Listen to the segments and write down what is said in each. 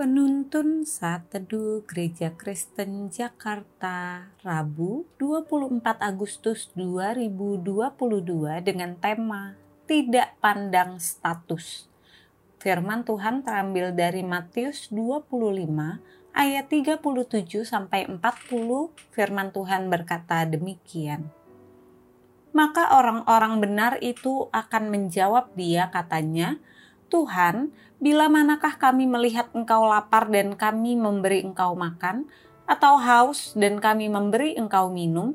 Penuntun Saat Teduh Gereja Kristen Jakarta Rabu 24 Agustus 2022 dengan tema Tidak Pandang Status. Firman Tuhan terambil dari Matius 25 ayat 37 sampai 40 firman Tuhan berkata demikian. Maka orang-orang benar itu akan menjawab dia katanya Tuhan, bila manakah kami melihat engkau lapar dan kami memberi engkau makan, atau haus dan kami memberi engkau minum?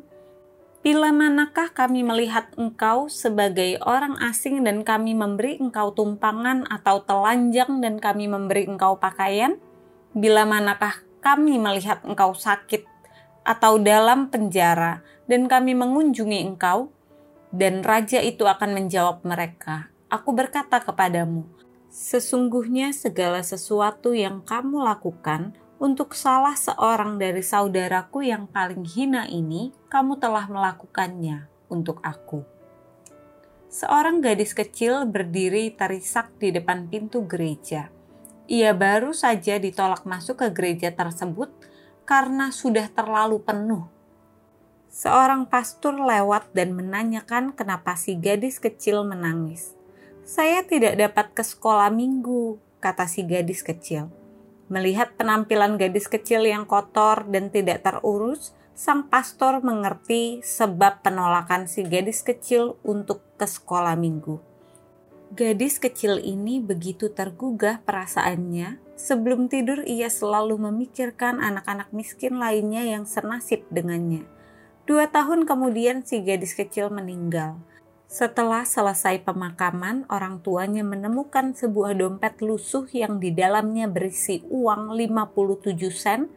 Bila manakah kami melihat engkau sebagai orang asing dan kami memberi engkau tumpangan atau telanjang dan kami memberi engkau pakaian? Bila manakah kami melihat engkau sakit atau dalam penjara dan kami mengunjungi engkau? Dan raja itu akan menjawab mereka, Aku berkata kepadamu, Sesungguhnya segala sesuatu yang kamu lakukan untuk salah seorang dari saudaraku yang paling hina ini, kamu telah melakukannya untuk aku. Seorang gadis kecil berdiri terisak di depan pintu gereja. Ia baru saja ditolak masuk ke gereja tersebut karena sudah terlalu penuh. Seorang pastor lewat dan menanyakan kenapa si gadis kecil menangis. Saya tidak dapat ke sekolah minggu, kata si gadis kecil. Melihat penampilan gadis kecil yang kotor dan tidak terurus, sang pastor mengerti sebab penolakan si gadis kecil untuk ke sekolah minggu. Gadis kecil ini begitu tergugah perasaannya. Sebelum tidur, ia selalu memikirkan anak-anak miskin lainnya yang senasib dengannya. Dua tahun kemudian, si gadis kecil meninggal setelah selesai pemakaman, orang tuanya menemukan sebuah dompet lusuh yang di dalamnya berisi uang 57 sen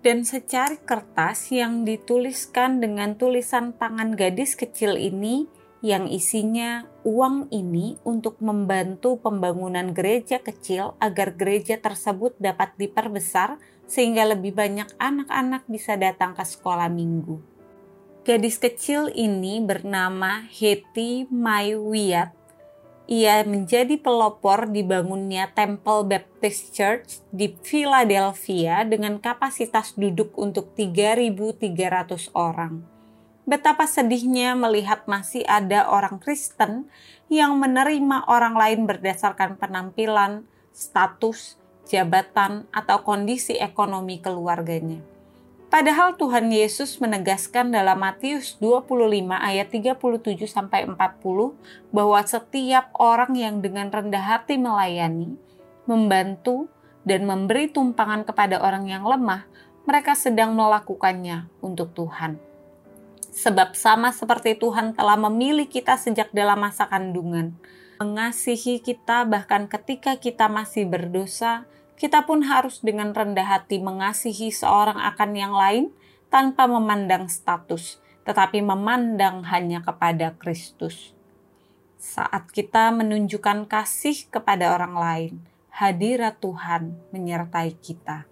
dan secari kertas yang dituliskan dengan tulisan tangan gadis kecil ini yang isinya uang ini untuk membantu pembangunan gereja kecil agar gereja tersebut dapat diperbesar sehingga lebih banyak anak-anak bisa datang ke sekolah minggu. Gadis kecil ini bernama Hetty Maiwiat. Ia menjadi pelopor dibangunnya Temple Baptist Church di Philadelphia dengan kapasitas duduk untuk 3.300 orang. Betapa sedihnya melihat masih ada orang Kristen yang menerima orang lain berdasarkan penampilan, status, jabatan, atau kondisi ekonomi keluarganya. Padahal Tuhan Yesus menegaskan dalam Matius 25 ayat 37 sampai 40 bahwa setiap orang yang dengan rendah hati melayani, membantu dan memberi tumpangan kepada orang yang lemah, mereka sedang melakukannya untuk Tuhan. Sebab sama seperti Tuhan telah memilih kita sejak dalam masa kandungan, mengasihi kita bahkan ketika kita masih berdosa, kita pun harus dengan rendah hati mengasihi seorang akan yang lain tanpa memandang status, tetapi memandang hanya kepada Kristus. Saat kita menunjukkan kasih kepada orang lain, hadirat Tuhan menyertai kita.